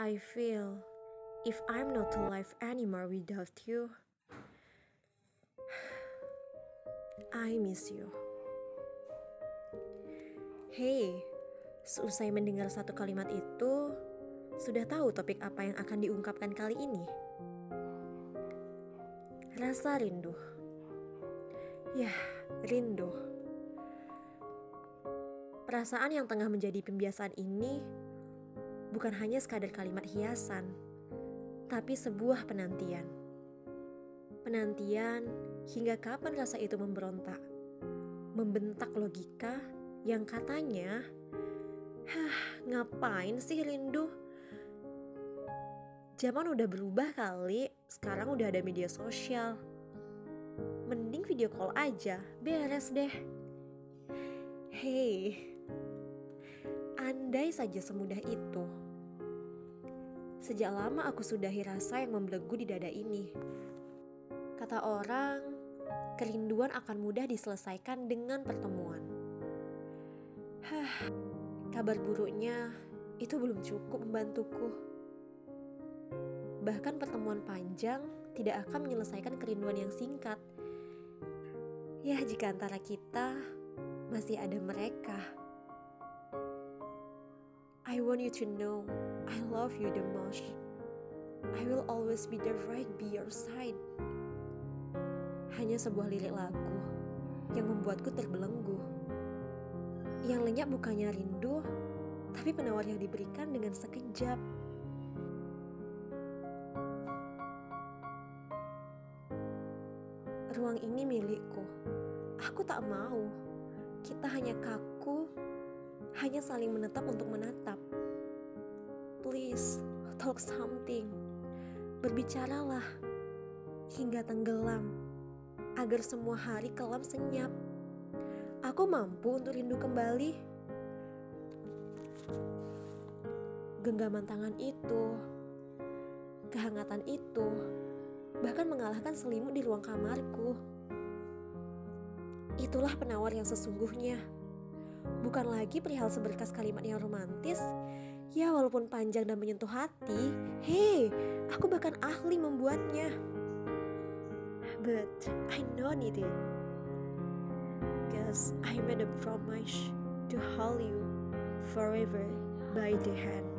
I feel if I'm not alive anymore without you, I miss you. Hey, seusai mendengar satu kalimat itu, sudah tahu topik apa yang akan diungkapkan kali ini? Rasa rindu. Ya, rindu. Perasaan yang tengah menjadi pembiasaan ini bukan hanya sekadar kalimat hiasan, tapi sebuah penantian. Penantian hingga kapan rasa itu memberontak, membentak logika yang katanya, Hah, ngapain sih rindu? Zaman udah berubah kali, sekarang udah ada media sosial. Mending video call aja, beres deh. Hei, andai saja semudah itu. Sejak lama aku sudahi rasa yang membelenggu di dada ini. Kata orang, kerinduan akan mudah diselesaikan dengan pertemuan. Hah, kabar buruknya itu belum cukup membantuku. Bahkan pertemuan panjang tidak akan menyelesaikan kerinduan yang singkat. Ya, jika antara kita masih ada mereka. I want you to know I love you the most. I will always be there right by your side. Hanya sebuah lirik lagu yang membuatku terbelenggu. Yang lenyap bukannya rindu, tapi penawar yang diberikan dengan sekejap. Ruang ini milikku. Aku tak mau. Kita hanya kaku, hanya saling menetap untuk menatap. Please, talk something. Berbicaralah hingga tenggelam agar semua hari kelam senyap. Aku mampu untuk rindu kembali. Genggaman tangan itu, kehangatan itu, bahkan mengalahkan selimut di ruang kamarku. Itulah penawar yang sesungguhnya. Bukan lagi perihal seberkas kalimat yang romantis, Ya walaupun panjang dan menyentuh hati, hei, aku bahkan ahli membuatnya. But I know it. Cause I made a promise to hold you forever by the hand.